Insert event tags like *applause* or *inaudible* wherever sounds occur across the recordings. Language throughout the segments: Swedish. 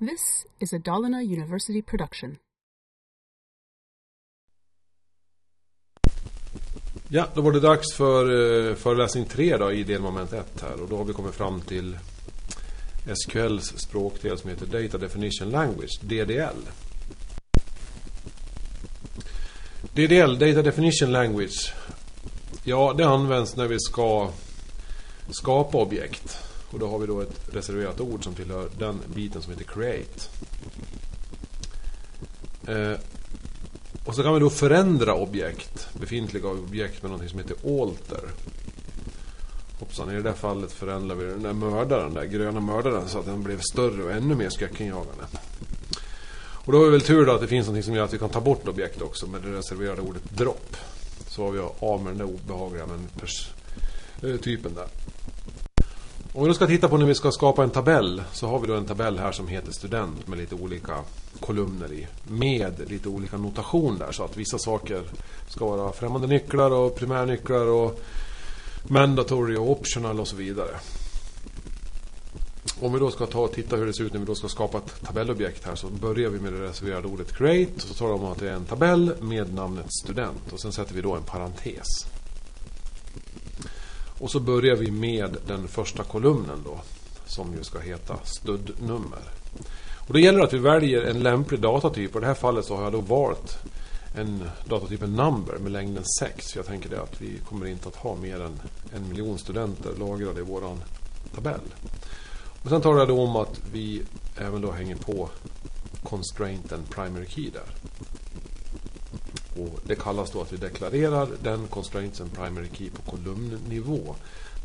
This is a Dalarna University production. Ja, då var det dags för eh, föreläsning tre då, i delmoment 1 här. Och då har vi kommit fram till SQLs språkdel som heter Data Definition Language, DDL. DDL, Data Definition Language. Ja, det används när vi ska skapa objekt. Och då har vi då ett reserverat ord som tillhör den biten som heter create. Eh, och så kan vi då förändra objekt, befintliga objekt med något som heter alter. Hoppsan, i det där fallet förändrar vi den där mördaren, den där gröna mördaren så att den blev större och ännu mer skräckinjagande. Och då har vi väl tur då att det finns något som gör att vi kan ta bort objekt också med det reserverade ordet drop. Så har vi av med den där obehagliga men eh, typen där. Om vi då ska titta på när vi ska skapa en tabell så har vi då en tabell här som heter student med lite olika kolumner i. Med lite olika notation där så att vissa saker ska vara främmande nycklar och primärnycklar och mandatory och optional och så vidare. Om vi då ska ta och titta hur det ser ut när vi då ska skapa ett tabellobjekt här så börjar vi med det reserverade ordet create och så talar vi om att det är en tabell med namnet student och sen sätter vi då en parentes. Och så börjar vi med den första kolumnen då. Som ju ska heta stödnummer. Och det gäller att vi väljer en lämplig datatyp. Och i det här fallet så har jag då valt en datatyp, en number med längden 6. Jag tänker det att vi kommer inte att ha mer än en miljon studenter lagrade i våran tabell. Och sen talar jag då om att vi även då hänger på constrainten primary key där. Och det kallas då att vi deklarerar den constraints and primary key på kolumnnivå.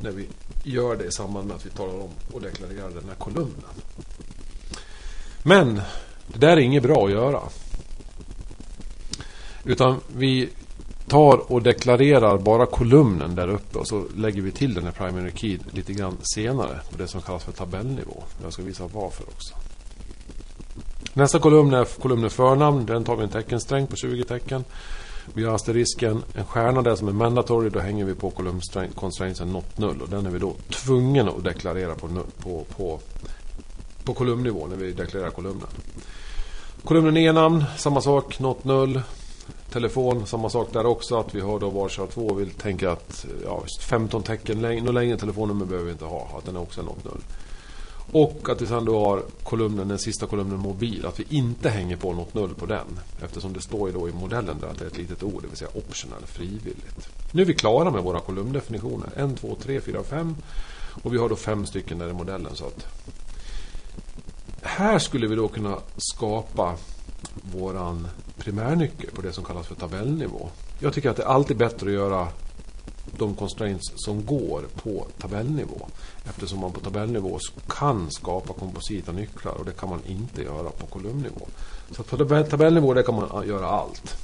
När vi gör det i samband med att vi talar om och deklarerar den här kolumnen. Men det där är inget bra att göra. Utan vi tar och deklarerar bara kolumnen där uppe och så lägger vi till den här primary key lite grann senare på det som kallas för tabellnivå. Jag ska visa varför också. Nästa kolumn är kolumnen förnamn. Den tar vi en teckensträng på 20 tecken. Vi har asterisken, en stjärna där som är mandatory. Då hänger vi på constraintsen not null. Och den är vi då tvungna att deklarera på, på, på, på kolumnnivå när vi deklarerar kolumnen. Kolumnen e-namn, samma sak, not null. Telefon, samma sak där också. Att vi har då varsitt två. Vi tänker att ja, 15 tecken, något längre telefonnummer behöver vi inte ha. Att den är också not null. Och att vi sen då har kolumnen, den sista kolumnen mobil. Att vi inte hänger på något null på den. Eftersom det står ju då i modellen där att det är ett litet ord. Det vill säga optional, frivilligt. Nu är vi klara med våra kolumndefinitioner. 1, 2, 3, 4, 5. Och vi har då fem stycken där i modellen. Så att här skulle vi då kunna skapa våran primärnyckel på det som kallas för tabellnivå. Jag tycker att det är alltid bättre att göra de constraints som går på tabellnivå. Eftersom man på tabellnivå kan skapa komposita nycklar och det kan man inte göra på kolumnnivå. Så på tabellnivå där kan man äh, göra allt.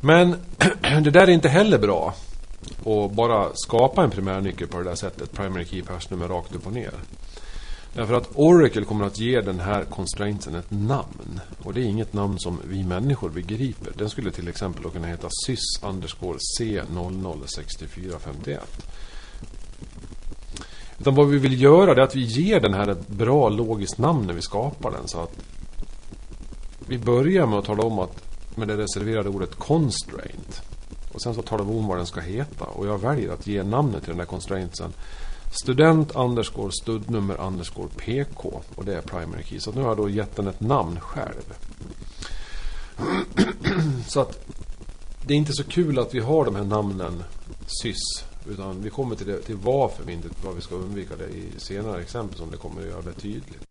Men *clears throat* det där är inte heller bra. Att bara skapa en primärnyckel på det där sättet. Primary key persnummer rakt upp och ner. Därför att Oracle kommer att ge den här constrainten ett namn. Och det är inget namn som vi människor begriper. Den skulle till exempel kunna heta SYS-C006451. Utan vad vi vill göra är att vi ger den här ett bra logiskt namn när vi skapar den. Så att vi börjar med att tala om att med det reserverade ordet constraint. Och sen så talar vi om vad den ska heta. Och jag väljer att ge namnet till den där constrainten Student underscore studnummer underscore PK. Och det är primary key. Så nu har jag då gett den ett namn själv. så att det är inte så kul att vi har de här namnen sys. Utan vi kommer till, det, till varför vi inte vad vi ska undvika det i senare exempel som det kommer att göra det tydligt.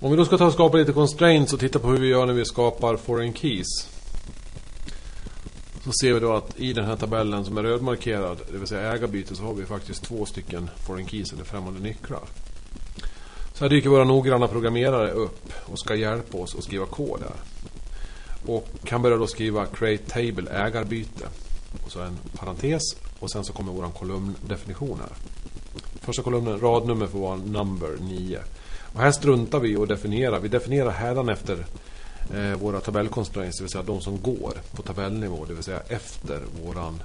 Om vi då ska ta och skapa lite constraints och titta på hur vi gör när vi skapar foreign keys. Så ser vi då att i den här tabellen som är rödmarkerad, det vill säga ägarbyte, så har vi faktiskt två stycken foreign keys eller främmande nycklar. Så här dyker våra noggranna programmerare upp och ska hjälpa oss att skriva kod här. Och kan börja då skriva create table ägarbyte. Och så en parentes och sen så kommer vår kolumndefinition här. Första kolumnen, radnummer får vara number 9. Och här struntar vi och definierar. Vi definierar hädan efter Eh, våra tabellkonstraints, det vill säga de som går på tabellnivå, det vill säga efter våran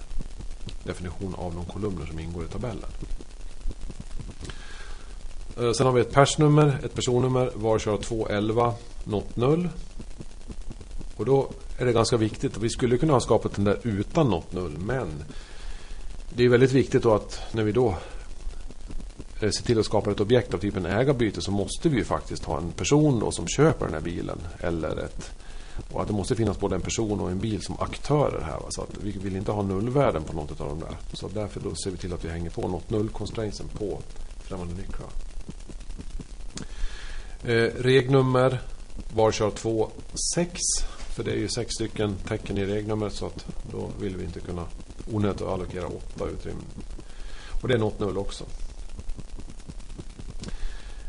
definition av de kolumner som ingår i tabellen. Eh, sen har vi ett persnummer, ett personnummer, varkör 211 not 0. Och då är det ganska viktigt, vi skulle kunna ha skapat den där utan not 0, men det är väldigt viktigt då att när vi då Eh, se till att skapa ett objekt av typen ägarbyte så måste vi ju faktiskt ha en person då som köper den här bilen. Eller ett, och att det måste finnas både en person och en bil som aktörer här. Va? Så att vi vill inte ha nullvärden på något av de där. Så därför då ser vi till att vi hänger på något null constrainsen på främmande nycklar. Eh, regnummer varkör 2 6. För det är ju sex stycken tecken i regnumret så att då vill vi inte kunna onödigt allokera åtta utrymmen. Och det är något null också.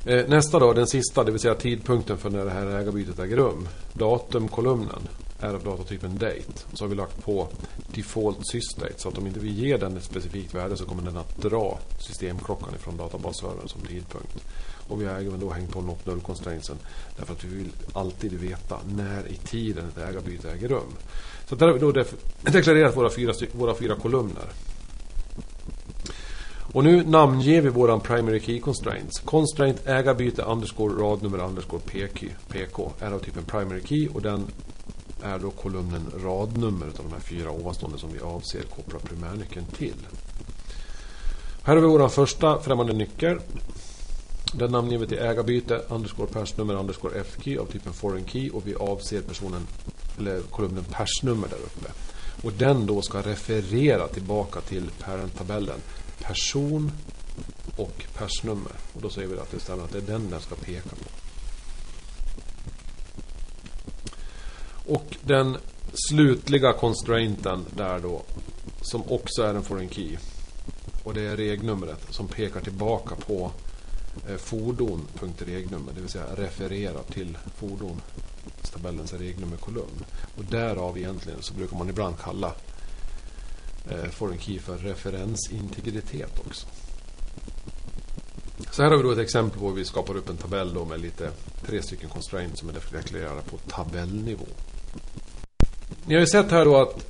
Eh, nästa då, den sista, det vill säga tidpunkten för när det här ägarbytet äger rum. Datumkolumnen är av datatypen date. Så har vi lagt på default sysdate. Så att om inte vi ger den ett specifikt värde så kommer den att dra systemklockan ifrån databasservern som tidpunkt. Och vi har även då hängt på not null constraintsen. Därför att vi vill alltid veta när i tiden ett ägarbyte äger rum. Så där har vi då deklarerat våra fyra, våra fyra kolumner. Och nu namnger vi våran primary key constraints. Constraint ägarbyte underscore radnummer underscore pk, PK är av typen primary key och den är då kolumnen radnummer av de här fyra ovanstående som vi avser koppla primärnyckeln till. Här har vi vår första främmande nyckel. Den namnger vi till ägarbyte underscore persnummer underscore fkey av typen foreign key och vi avser personen eller kolumnen persnummer där uppe. Och den då ska referera tillbaka till parent-tabellen person och persnummer. Och då säger vi att det stämmer att det är den den ska peka på. Och den slutliga constrainten där då som också är en foreign key. Och det är regnumret som pekar tillbaka på eh, fordon.regnummer. Det vill säga refererar till fordon tabellens regnummerkolumn. Och därav egentligen så brukar man ibland kalla eh, foreign key för referensintegritet också. Så här har vi då ett exempel på hur vi skapar upp en tabell då med lite tre stycken constraints som är deklarerade på tabellnivå. Ni har ju sett här då att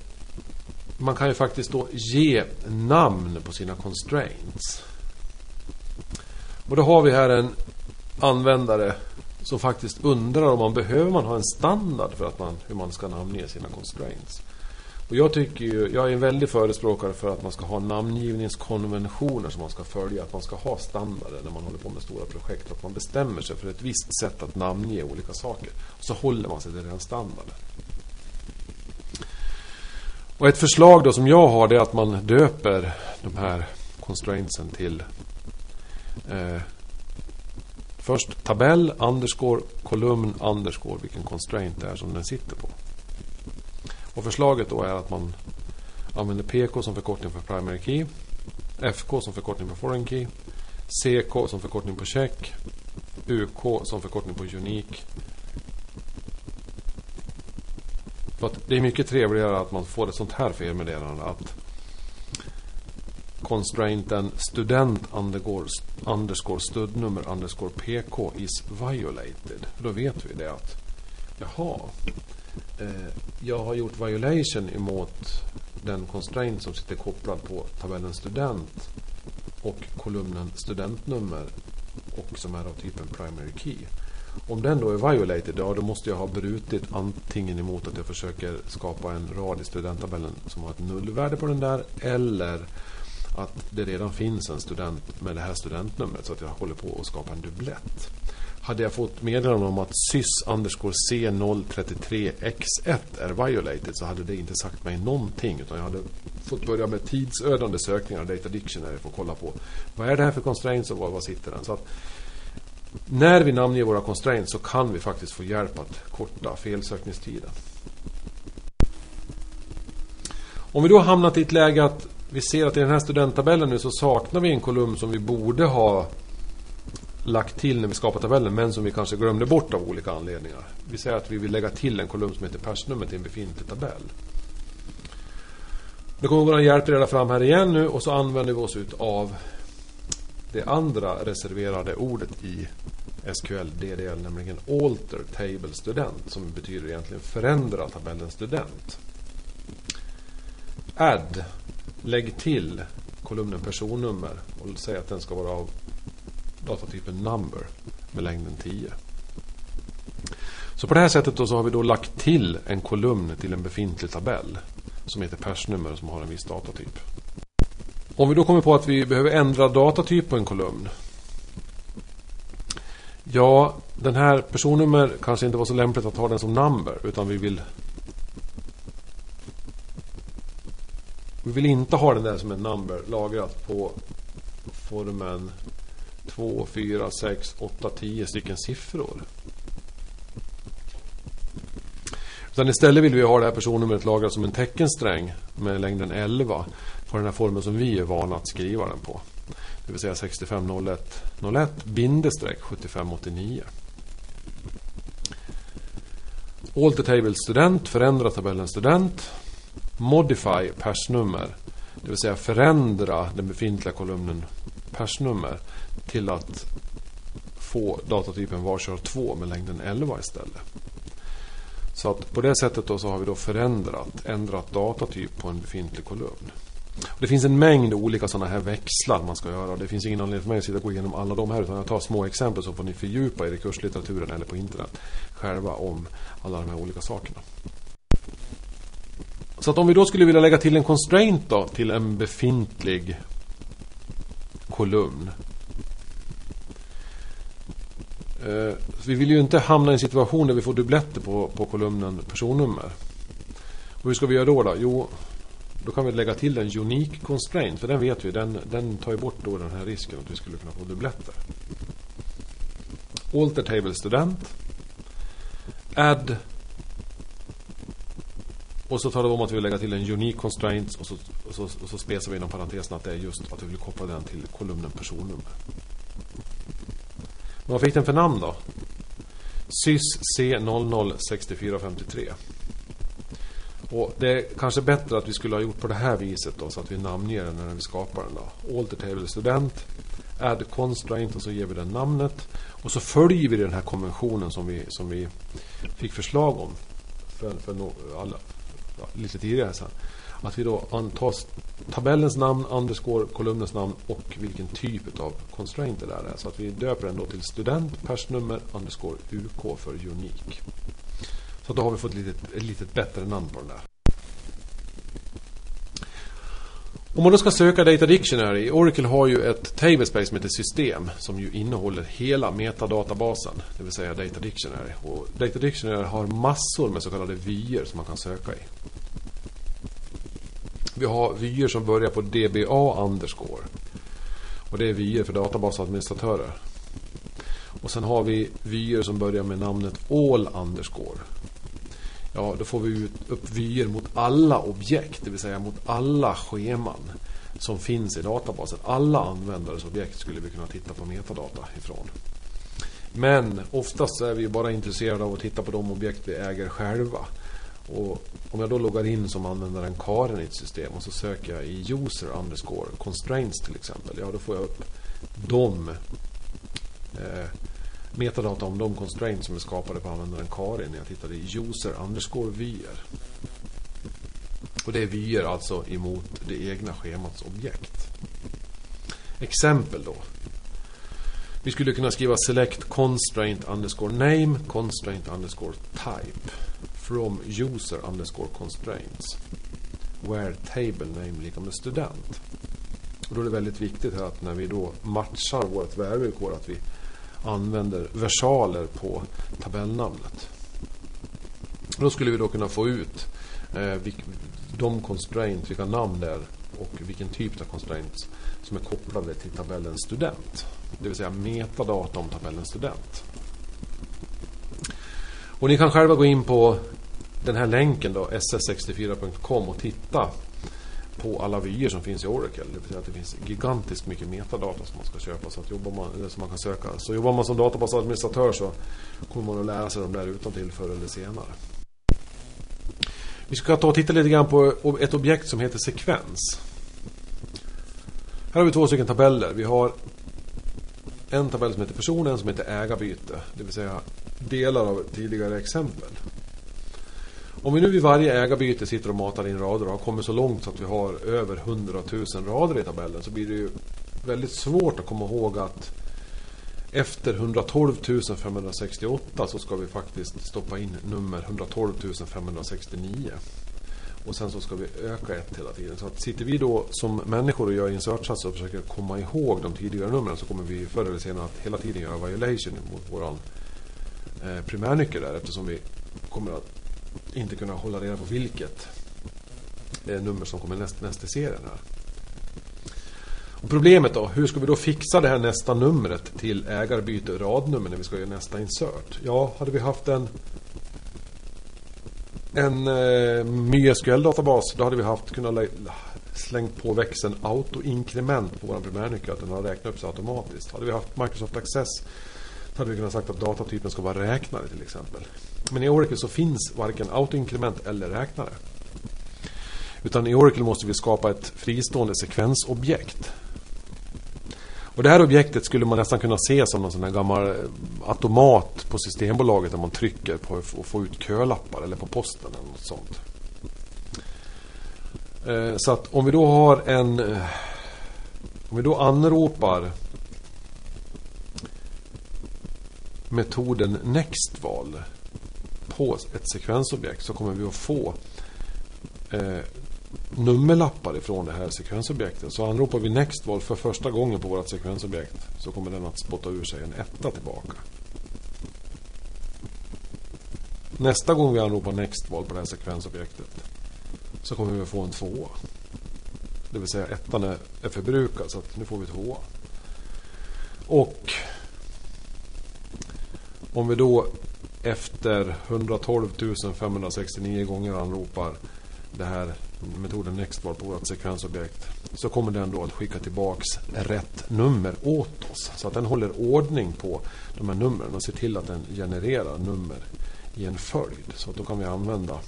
man kan ju faktiskt då ge namn på sina constraints. Och då har vi här en användare som faktiskt undrar om man behöver man ha en standard för att man, hur man ska namnge sina constraints. Och jag tycker ju, jag är en väldig förespråkare för att man ska ha namngivningskonventioner som man ska följa. Att man ska ha standarder när man håller på med stora projekt. Att man bestämmer sig för ett visst sätt att namnge olika saker. Och så håller man sig till den standarden. Och ett förslag då som jag har det är att man döper de här constraintsen till eh, Först tabell, underscore, kolumn, underscore, vilken constraint det är som den sitter på. Och förslaget då är att man använder PK som förkortning för primary key, FK som förkortning på foreign key, CK som förkortning på check, UK som förkortning på unique. För att det är mycket trevligare att man får ett sånt här felmeddelande att constrainten student underscore, underscore studnummer underscore pk is violated. För då vet vi det att jaha, Eh, jag har gjort violation emot den constraint som sitter kopplad på tabellen student och kolumnen studentnummer och som är av typen primary key. Om den då är violated, ja då måste jag ha brutit antingen emot att jag försöker skapa en rad i studenttabellen som har ett nullvärde på den där eller att det redan finns en student med det här studentnumret så att jag håller på att skapa en dubblett. Hade jag fått meddelande om att sys underscore C033X1 är violated så hade det inte sagt mig någonting utan jag hade fått börja med tidsödande sökningar Data Dictionary för att kolla på vad är det här för constraints och var, var sitter den. Så att när vi namnger våra constraints så kan vi faktiskt få hjälp att korta felsökningstiden. Om vi då hamnat i ett läge att vi ser att i den här studenttabellen nu så saknar vi en kolumn som vi borde ha lagt till när vi skapade tabellen men som vi kanske glömde bort av olika anledningar. Vi säger att vi vill lägga till en kolumn som heter persnummer till en befintlig tabell. Nu kommer vår hjälpreda fram här igen nu och så använder vi oss av det andra reserverade ordet i SQL DDL, nämligen Alter Table Student som betyder egentligen förändra tabellen student. Add lägg till kolumnen personnummer och säg att den ska vara av datatypen number med längden 10. Så på det här sättet då så har vi då lagt till en kolumn till en befintlig tabell som heter persnummer som har en viss datatyp. Om vi då kommer på att vi behöver ändra datatyp på en kolumn. Ja, den här personnummer kanske inte var så lämpligt att ha den som number utan vi vill Vi vill inte ha den där som en number lagrat på formen 2, 4, 6, 8, 10 stycken siffror. Utan istället vill vi ha det här personnumret lagrat som en teckensträng med längden 11 på den här formen som vi är vana att skriva den på. Det vill säga 650101 bindestreck 7589. Alter table student, förändra tabellen student. Modify persnummer. Det vill säga förändra den befintliga kolumnen persnummer till att få datatypen varkör 2 med längden 11 istället. Så att på det sättet då så har vi då förändrat, ändrat datatyp på en befintlig kolumn. Det finns en mängd olika sådana här växlar man ska göra. Det finns ingen anledning för mig att sitta och gå igenom alla de här utan jag tar små exempel så får ni fördjupa er i kurslitteraturen eller på internet själva om alla de här olika sakerna. Så att om vi då skulle vilja lägga till en constraint då till en befintlig kolumn. Eh, vi vill ju inte hamna i en situation där vi får dubbletter på, på kolumnen personnummer. Och hur ska vi göra då? då? Jo, då kan vi lägga till en unique constraint. För den vet vi, den, den tar ju bort då den här risken att vi skulle kunna få dubbletter. Alter table student. Add. Och så talar vi om att vi vill lägga till en unique constraint och så, och så, och så spesar vi inom parentesen att det är just att vi vill koppla den till kolumnen personnummer. Vad fick den för namn då? SYS C006453. Och det är kanske bättre att vi skulle ha gjort på det här viset då, så att vi namnger den när vi skapar den. då. Alter table student, add constraint och så ger vi den namnet. Och så följer vi den här konventionen som vi, som vi fick förslag om för, för no, alla, lite tidigare sen. Att vi då antar tabellens namn, underscore, kolumnens namn och vilken typ av constraint det där är. Så att vi döper den då till student, persnummer, underscore, UK för unik. Så då har vi fått ett litet, ett litet bättre namn på den där. Om man då ska söka Data Dictionary, Oracle har ju ett tablespace som heter system som ju innehåller hela metadatabasen, det vill säga Data Dictionary. Och Data Dictionary har massor med så kallade vyer som man kan söka i. Vi har vyer som börjar på DBA underscore. Och det är vyer för databasadministratörer. Och sen har vi vyer som börjar med namnet all underscore. Ja, då får vi upp vyer mot alla objekt, det vill säga mot alla scheman som finns i databasen. Alla användares objekt skulle vi kunna titta på metadata ifrån. Men oftast är vi bara intresserade av att titta på de objekt vi äger själva. Och om jag då loggar in som användaren Karin i ett system och så söker jag i user underscore constraints till exempel. Ja, då får jag upp de eh, metadata om de constraints som är skapade på användaren Karin när jag tittade i user underscore vyer. Och det är vyer alltså emot det egna schemats objekt. Exempel då. Vi skulle kunna skriva select constraint underscore name constraint underscore type from user underscore constraints where table name lika med student. Och då är det väldigt viktigt här att när vi då matchar vårt värvillkor att vi använder versaler på tabellnamnet. Då skulle vi då kunna få ut eh, de constraints, vilka namn det är och vilken typ av constraints som är kopplade till tabellen student. Det vill säga metadata om tabellen student. Och ni kan själva gå in på den här länken då, ss64.com och titta på alla vyer som finns i Oracle. Det betyder att det finns gigantiskt mycket metadata som man ska köpa så att jobbar man, som man kan söka. Så jobbar man som databasadministratör så kommer man att lära sig de där utantill förr eller senare. Vi ska ta och titta lite grann på ett objekt som heter sekvens. Här har vi två stycken tabeller. Vi har en tabell som heter person och en som heter ägarbyte. Det vill säga delar av tidigare exempel. Om vi nu vid varje ägarbyte sitter och matar in rader och har kommit så långt så att vi har över 100 000 rader i tabellen så blir det ju väldigt svårt att komma ihåg att efter 112 568 så ska vi faktiskt stoppa in nummer 112 569. Och sen så ska vi öka ett hela tiden. Så att sitter vi då som människor och gör insertsatser och försöker komma ihåg de tidigare numren så kommer vi förr eller senare att hela tiden göra violation mot vår eh, primärnyckel där eftersom vi kommer att inte kunna hålla reda på vilket nummer som kommer näst, näst i serien här. Och problemet då, hur ska vi då fixa det här nästa numret till ägarbyte radnummer när vi ska göra nästa insert? Ja, hade vi haft en en eh, MySQL-databas, då hade vi haft kunnat slängt på växeln autoinkrement på vår primärnyckel, att den har räknat upp sig automatiskt. Hade vi haft Microsoft Access hade vi kunnat sagt att datatypen ska vara räknare till exempel. Men i Oracle så finns varken autoinkrement eller räknare. Utan i Oracle måste vi skapa ett fristående sekvensobjekt och det här objektet skulle man nästan kunna se som någon sån här gammal eh, automat på Systembolaget där man trycker på att få ut kölappar eller på posten eller något sånt. Eh, så att om vi då har en... Eh, om vi då anropar metoden nextval på ett sekvensobjekt så kommer vi att få eh, nummerlappar ifrån det här sekvensobjektet. Så anropar vi nextval för första gången på vårt sekvensobjekt så kommer den att spotta ur sig en etta tillbaka. Nästa gång vi anropar nextval på det här sekvensobjektet så kommer vi att få en tvåa. Det vill säga ettan är, är förbrukad så att nu får vi tvåa. Och om vi då efter 112 569 gånger anropar det här metoden nextval på vårt sekvensobjekt så kommer den då att skicka tillbaks rätt nummer åt oss. Så att den håller ordning på de här numren och ser till att den genererar nummer i en följd. Så att då kan vi använda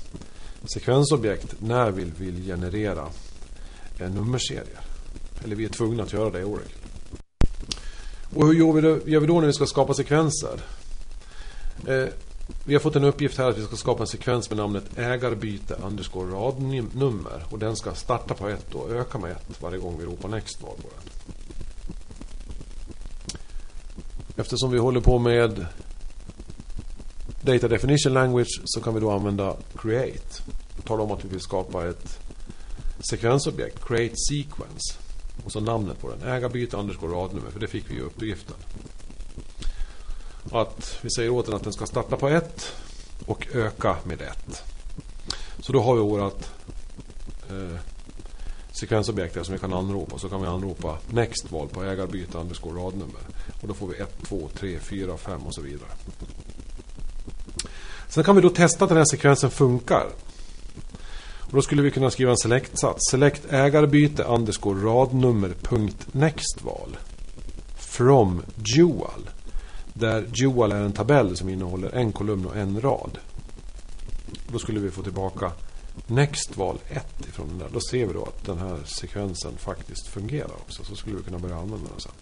sekvensobjekt när vi vill generera en nummerserier. Eller vi är tvungna att göra det i Oracle. Och hur gör vi, då, gör vi då när vi ska skapa sekvenser? Eh, vi har fått en uppgift här att vi ska skapa en sekvens med namnet ägarbyte underscore radnummer. Och den ska starta på ett och öka med ett varje gång vi ropar next var på den. Eftersom vi håller på med Data Definition Language så kan vi då använda create. Tala om att vi vill skapa ett sekvensobjekt, create sequence. Och så namnet på den, ägarbyte underscore radnummer, för det fick vi ju uppgiften att vi säger åt den att den ska starta på 1 och öka med 1. Så då har vi vårt eh, sekvensobjekt som vi kan anropa. Så kan vi anropa next-val på ägarbyte underscore radnummer. Och då får vi 1, 2, 3, 4, 5 och så vidare. Sen kan vi då testa att den här sekvensen funkar. Och då skulle vi kunna skriva en select-sats. Select ägarbyte underscore radnummer punkt next-val. From dual. Där dual är en tabell som innehåller en kolumn och en rad. Då skulle vi få tillbaka Next-val 1 ifrån den där. Då ser vi då att den här sekvensen faktiskt fungerar också. Så skulle vi kunna börja använda den sen.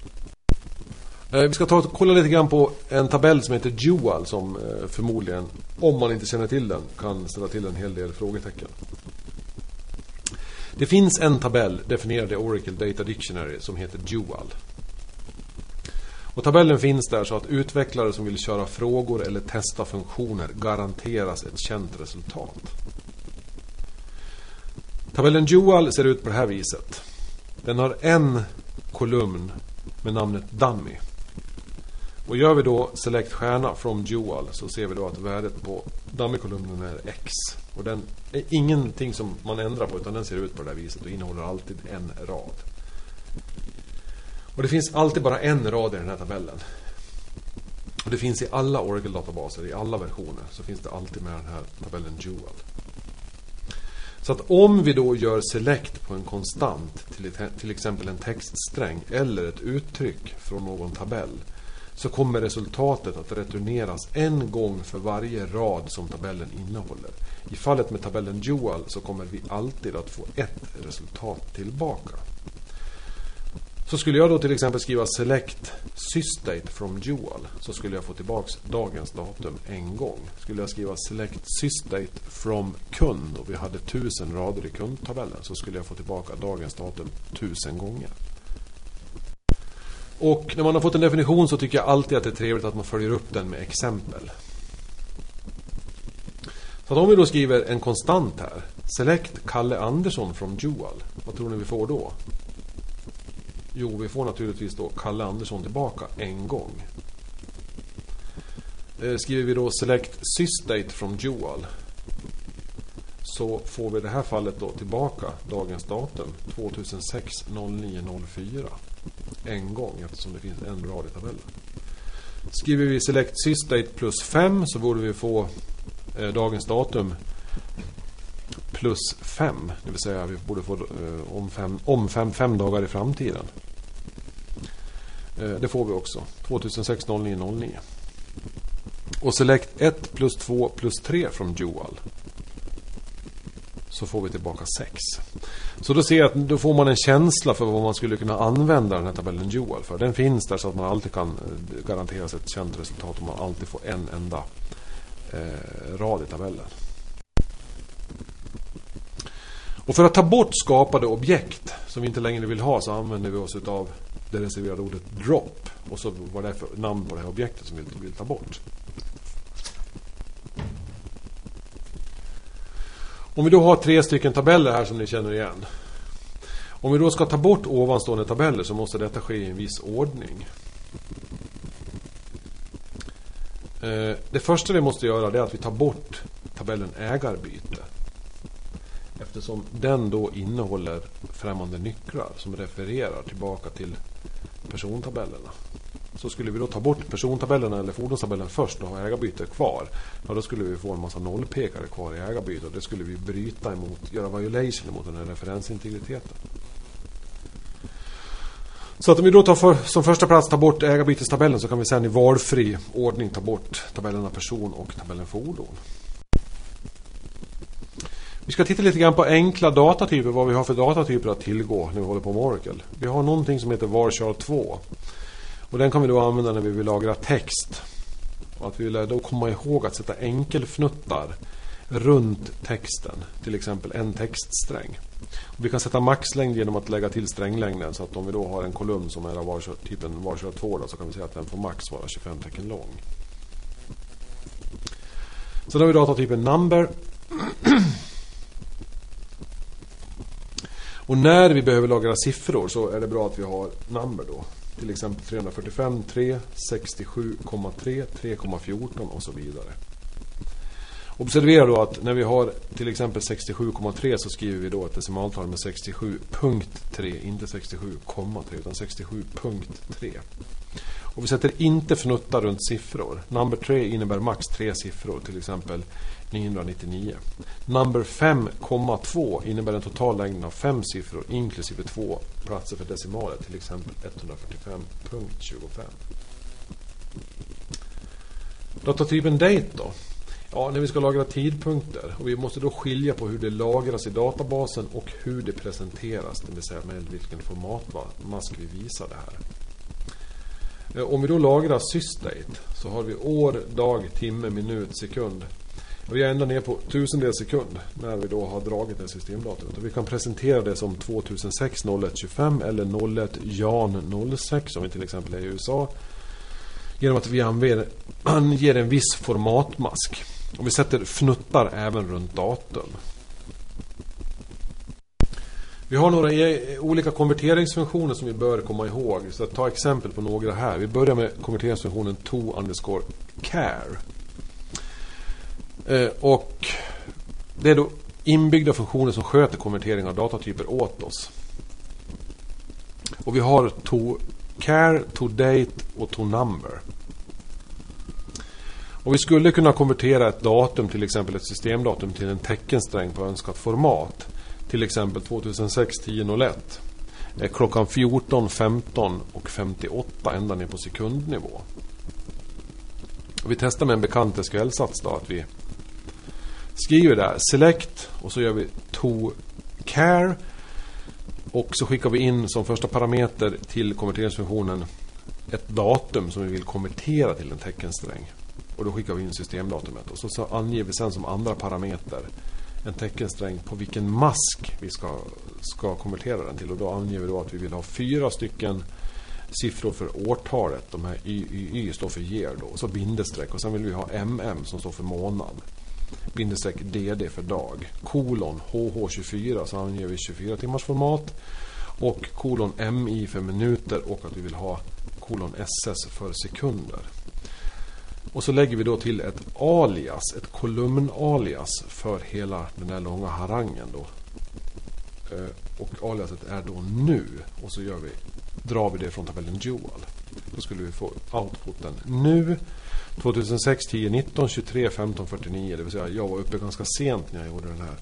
Eh, vi ska ta och kolla lite grann på en tabell som heter Dual som eh, förmodligen, om man inte känner till den, kan ställa till en hel del frågetecken. Det finns en tabell definierad i Oracle Data Dictionary som heter Dual. Och tabellen finns där så att utvecklare som vill köra frågor eller testa funktioner garanteras ett känt resultat. Tabellen Dual ser ut på det här viset. Den har en kolumn med namnet Dummy. Och gör vi då Select stjärna from Dual så ser vi då att värdet på Dummy-kolumnen är X. Och den är ingenting som man ändrar på utan den ser ut på det här viset och innehåller alltid en rad. Och det finns alltid bara en rad i den här tabellen. Och det finns i alla Oracle-databaser, i alla versioner, så finns det alltid med den här tabellen Dual. Så att om vi då gör select på en konstant, till, till exempel en textsträng eller ett uttryck från någon tabell, så kommer resultatet att returneras en gång för varje rad som tabellen innehåller. I fallet med tabellen Dual så kommer vi alltid att få ett resultat tillbaka. Så skulle jag då till exempel skriva select sysdate from Dual så skulle jag få tillbaks dagens datum en gång. Skulle jag skriva select sysdate from kund och vi hade tusen rader i kundtabellen så skulle jag få tillbaka dagens datum tusen gånger. Och när man har fått en definition så tycker jag alltid att det är trevligt att man följer upp den med exempel. Så om vi då skriver en konstant här. Select Kalle Andersson from Dual. Vad tror ni vi får då? Jo, vi får naturligtvis då Kalle Andersson tillbaka en gång. Eh, skriver vi då Select Sysdate from Jual. så får vi i det här fallet då tillbaka dagens datum 2006 09 04 en gång eftersom det finns en rad i tabellen. Skriver vi Select Sysdate plus 5 så borde vi få eh, dagens datum plus 5. Det vill säga vi borde få eh, om, fem, om fem, fem dagar i framtiden. Eh, det får vi också. 2006 09 09. Och select 1 plus 2 plus 3 från Dual. Så får vi tillbaka 6. Så då ser jag att då får man en känsla för vad man skulle kunna använda den här tabellen Dual för. Den finns där så att man alltid kan garantera garanteras ett känt resultat om man alltid får en enda eh, rad i tabellen. Och för att ta bort skapade objekt som vi inte längre vill ha så använder vi oss av det reserverade ordet drop. Och så var det för namn på det här objektet som vi vill ta bort. Om vi då har tre stycken tabeller här som ni känner igen. Om vi då ska ta bort ovanstående tabeller så måste detta ske i en viss ordning. Eh, det första vi måste göra är att vi tar bort tabellen ägarbyte. Eftersom den då innehåller främmande nycklar som refererar tillbaka till persontabellerna. Så skulle vi då ta bort persontabellerna eller fordonstabellen först och ha ägarbyte kvar. Ja, då skulle vi få en massa nollpekare kvar i ägarbyte och det skulle vi bryta emot, göra violation mot den här referensintegriteten. Så att om vi då tar för, som första plats tar bort ägarbytestabellen så kan vi sedan i valfri ordning ta bort tabellerna person och tabellen fordon. Vi ska titta lite grann på enkla datatyper, vad vi har för datatyper att tillgå när vi håller på med Oracle. Vi har någonting som heter varchar 2. Och den kan vi då använda när vi vill lagra text. Och att vi vill då komma ihåg att sätta enkelfnuttar runt texten. Till exempel en textsträng. Och vi kan sätta maxlängd genom att lägga till stränglängden. Så att om vi då har en kolumn som är av varkör, typen varchar 2 då, så kan vi säga att den får max vara 25 tecken lång. Sen har vi datatypen number. *clears throat* Och när vi behöver lagra siffror så är det bra att vi har nummer. då. Till exempel 345, 3, 67,3, 3,14 och så vidare. Observera då att när vi har till exempel 67,3 så skriver vi då ett decimaltal med 67.3, inte 67,3 utan 67.3. Och vi sätter inte fnuttar runt siffror. Number 3 innebär max tre siffror, till exempel 999. Number 5,2 innebär en total längd av fem siffror inklusive två platser för decimaler, till exempel 145.25. Datatypen date då? Ja, när vi ska lagra tidpunkter. Och vi måste då skilja på hur det lagras i databasen och hur det presenteras. Det vill säga med vilken formatmask vi visar det här. Eh, om vi då lagrar sysdate så har vi år, dag, timme, minut, sekund. Vi är ända ner på tusendels sekund när vi då har dragit det systemdatumet. Och vi kan presentera det som 2006 0125 eller 01 Jan 06 om vi till exempel är i USA. Genom att vi anger, anger en viss formatmask. Och vi sätter fnuttar även runt datum. Vi har några e, olika konverteringsfunktioner som vi bör komma ihåg. Så ta exempel på några här. Vi börjar med konverteringsfunktionen to underscore care. Eh, och det är då inbyggda funktioner som sköter konvertering av datatyper åt oss. Och vi har to care, to date och to number. Och vi skulle kunna konvertera ett datum, till exempel ett systemdatum, till en teckensträng på önskat format. Till exempel 2006 1001. Eh, klockan 14, 15 och 58 ända ner på sekundnivå. Och vi testar med en bekant SQL-sats då att vi skriver där select och så gör vi to care Och så skickar vi in som första parameter till konverteringsfunktionen ett datum som vi vill konvertera till en teckensträng. Och då skickar vi in systemdatumet. Och så, så anger vi sen som andra parameter en teckensträng på vilken mask vi ska, ska konvertera den till. Och då anger vi då att vi vill ha fyra stycken siffror för årtalet. De här YYY står för year då. Och så bindestreck. Och sen vill vi ha MM som står för månad. Bindestreck DD för dag. Kolon HH24 så anger vi 24 timmars format. Och kolon MI för minuter och att vi vill ha kolon SS för sekunder. Och så lägger vi då till ett alias, ett kolumnalias för hela den här långa harangen då. Eh, och aliaset är då nu. Och så gör vi, drar vi det från tabellen dual. Då skulle vi få outputen nu 2006, 10, 19, 23, 15, 49. Det vill säga jag var uppe ganska sent när jag gjorde den här,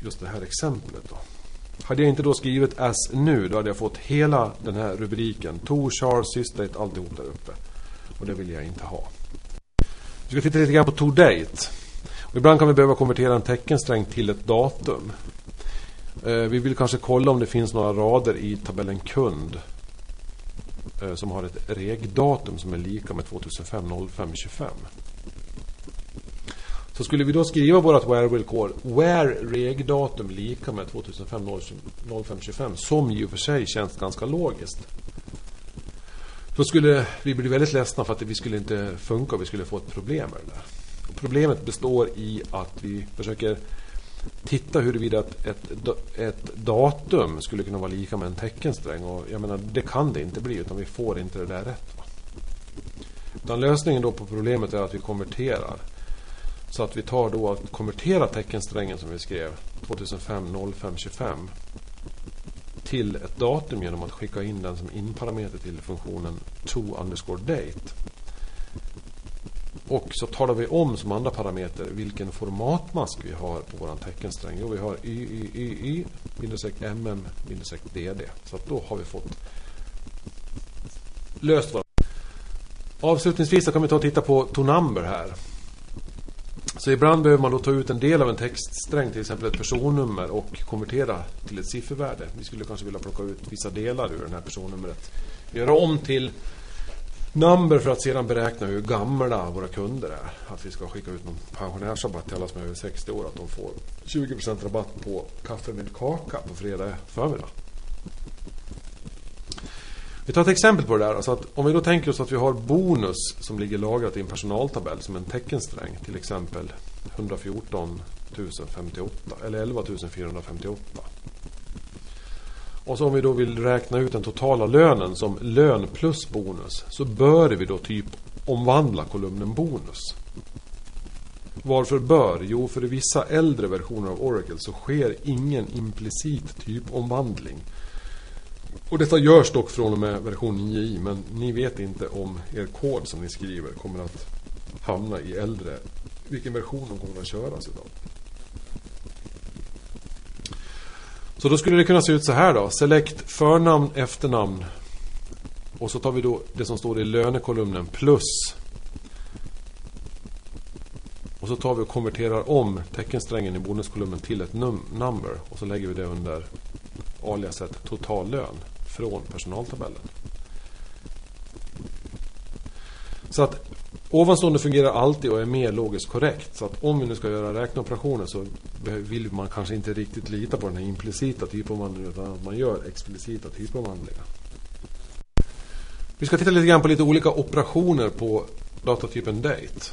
just det här exemplet. Då. Hade jag inte då skrivit as nu, då hade jag fått hela den här rubriken. To, Charles, systate, alltihop där uppe. Och det vill jag inte ha. Vi ska titta lite grann på to date. Och ibland kan vi behöva konvertera en teckensträng till ett datum. Eh, vi vill kanske kolla om det finns några rader i tabellen kund Eh, som har ett regdatum som är lika med 2005 05 25. Så skulle vi då skriva vårt where-villkor where regdatum lika med 2005 05 25 som i och för sig känns ganska logiskt. Då skulle vi bli väldigt ledsna för att vi skulle inte funka och vi skulle få ett problem med det där. Problemet består i att vi försöker titta huruvida ett, ett, ett datum skulle kunna vara lika med en teckensträng. Och jag menar, det kan det inte bli utan vi får inte det där rätt. Va? Utan lösningen då på problemet är att vi konverterar. Så att vi tar då att konvertera teckensträngen som vi skrev 2005 05 25 till ett datum genom att skicka in den som inparameter till funktionen to underscore date. Och så talar vi om som andra parameter vilken formatmask vi har på vår teckensträng. Jo, vi har YYYY, MM, DD. Så att då har vi fått löst våra... Avslutningsvis så kan vi ta och titta på Tonumber här. Så ibland behöver man då ta ut en del av en textsträng, till exempel ett personnummer och konvertera till ett siffervärde. Vi skulle kanske vilja plocka ut vissa delar ur det här personnumret. Göra om till number för att sedan beräkna hur gamla våra kunder är. Att vi ska skicka ut någon pensionärsrabatt till alla som är över 60 år. Att de får 20% rabatt på kaffe med kaka på fredag förmiddag. Vi tar ett exempel på det där. Alltså att om vi då tänker oss att vi har bonus som ligger lagrat i en personaltabell som en teckensträng. Till exempel 114 058 eller 11 458. Och så om vi då vill räkna ut den totala lönen som lön plus bonus. Så bör vi då typ omvandla kolumnen bonus. Varför bör? Jo, för i vissa äldre versioner av Oracle så sker ingen implicit typomvandling. Och detta görs dock från och med version 9i men ni vet inte om er kod som ni skriver kommer att hamna i äldre, vilken version de kommer att köras idag. Så då skulle det kunna se ut så här då. Select förnamn, efternamn. Och så tar vi då det som står i lönekolumnen plus. Och så tar vi och konverterar om teckensträngen i bonuskolumnen till ett num number. Och så lägger vi det under aliaset totallön från personaltabellen. Så att ovanstående fungerar alltid och är mer logiskt korrekt. Så att om vi nu ska göra räkneoperationer så vill man kanske inte riktigt lita på den här implicita typomvandlingen utan att man gör explicita typomvandlingar. Vi ska titta lite grann på lite olika operationer på datatypen date.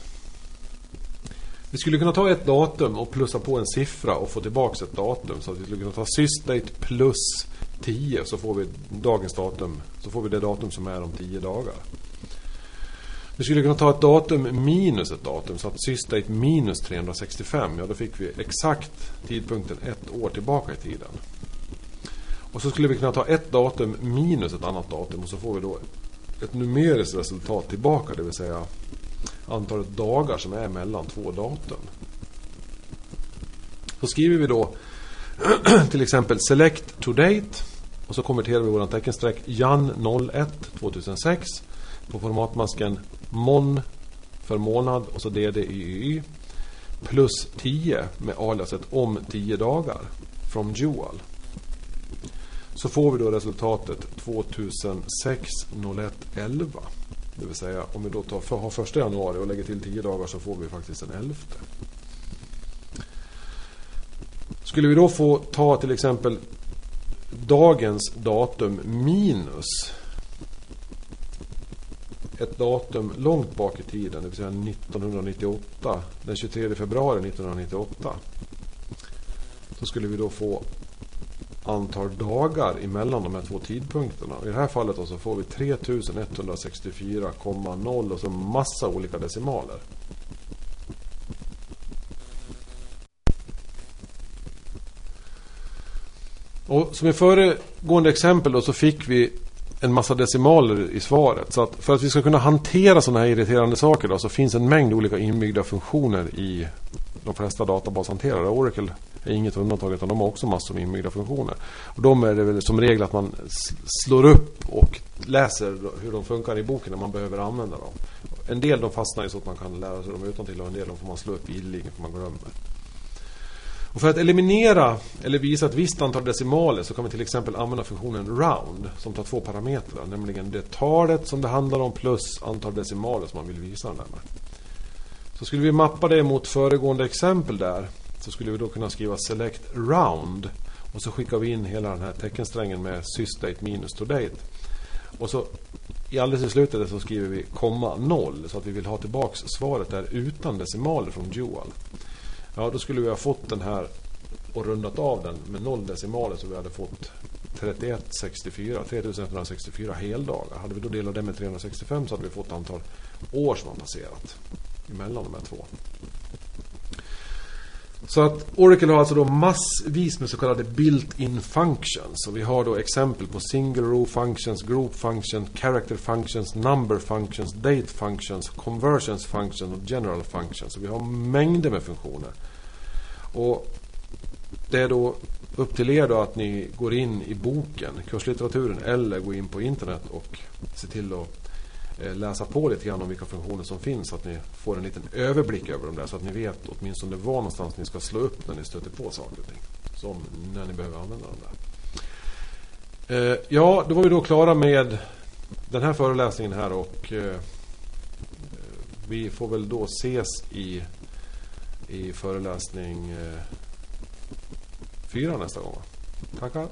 Vi skulle kunna ta ett datum och plussa på en siffra och få tillbaka ett datum. Så att vi skulle kunna ta sysdate plus 10 så får vi dagens datum. Så får vi det datum som är om 10 dagar. Vi skulle kunna ta ett datum minus ett datum. Så att sysdate minus 365. Ja, då fick vi exakt tidpunkten ett år tillbaka i tiden. Och så skulle vi kunna ta ett datum minus ett annat datum. Och så får vi då ett numeriskt resultat tillbaka. Det vill säga antalet dagar som är mellan två datum. Så skriver vi då *clears throat* till exempel select to date och så konverterar vi våran teckensträck jan 01 2006 på formatmasken mon för månad och så DDYY plus 10 med aliaset om 10 dagar från dual. Så får vi då resultatet 2006 01 11. Det vill säga om vi då tar, för, har första januari och lägger till 10 dagar så får vi faktiskt den 11. Skulle vi då få ta till exempel dagens datum minus ett datum långt bak i tiden, det vill säga 1998, den 23 februari 1998. Då skulle vi då få antal dagar emellan de här två tidpunkterna. I det här fallet så får vi 3164,0 och så massa olika decimaler. Och som i föregående exempel då så fick vi en massa decimaler i svaret. Så att för att vi ska kunna hantera sådana här irriterande saker då, så finns en mängd olika inbyggda funktioner i de flesta databashanterare. Oracle är inget undantag utan de har också massor med inbyggda funktioner. Och de är det väl som regel att man slår upp och läser hur de funkar i boken när man behöver använda dem. En del de fastnar ju så att man kan lära sig dem utan till och en del de får man slå upp ideligen för man glömmer. Och för att eliminera eller visa ett visst antal decimaler så kan vi till exempel använda funktionen round som tar två parametrar. Nämligen det talet som det handlar om plus antal decimaler som man vill visa den med. Så skulle vi mappa det mot föregående exempel där så skulle vi då kunna skriva select round och så skickar vi in hela den här teckensträngen med sysdate minus to date. Och så i alldeles i slutet så skriver vi komma noll så att vi vill ha tillbaks svaret där utan decimaler från Dual. Ja, då skulle vi ha fått den här och rundat av den med noll decimaler så vi hade fått 3164, 3164 heldagar. Hade vi då delat det med 365 så hade vi fått antal år som har passerat emellan de här två. Så att Oracle har alltså då massvis med så kallade built-in functions. Och vi har då exempel på single row functions, group functions, character functions, number functions, date functions, conversions functions och general functions. Så vi har mängder med funktioner. Och det är då upp till er då att ni går in i boken, kurslitteraturen eller går in på internet och ser till att Eh, läsa på lite grann om vilka funktioner som finns så att ni får en liten överblick över dem där så att ni vet åtminstone var någonstans ni ska slå upp när ni stöter på saker och ting. Som när ni behöver använda dem där. Eh, ja, då var vi då klara med den här föreläsningen här och eh, vi får väl då ses i, i föreläsning fyra nästa gång. Tackar!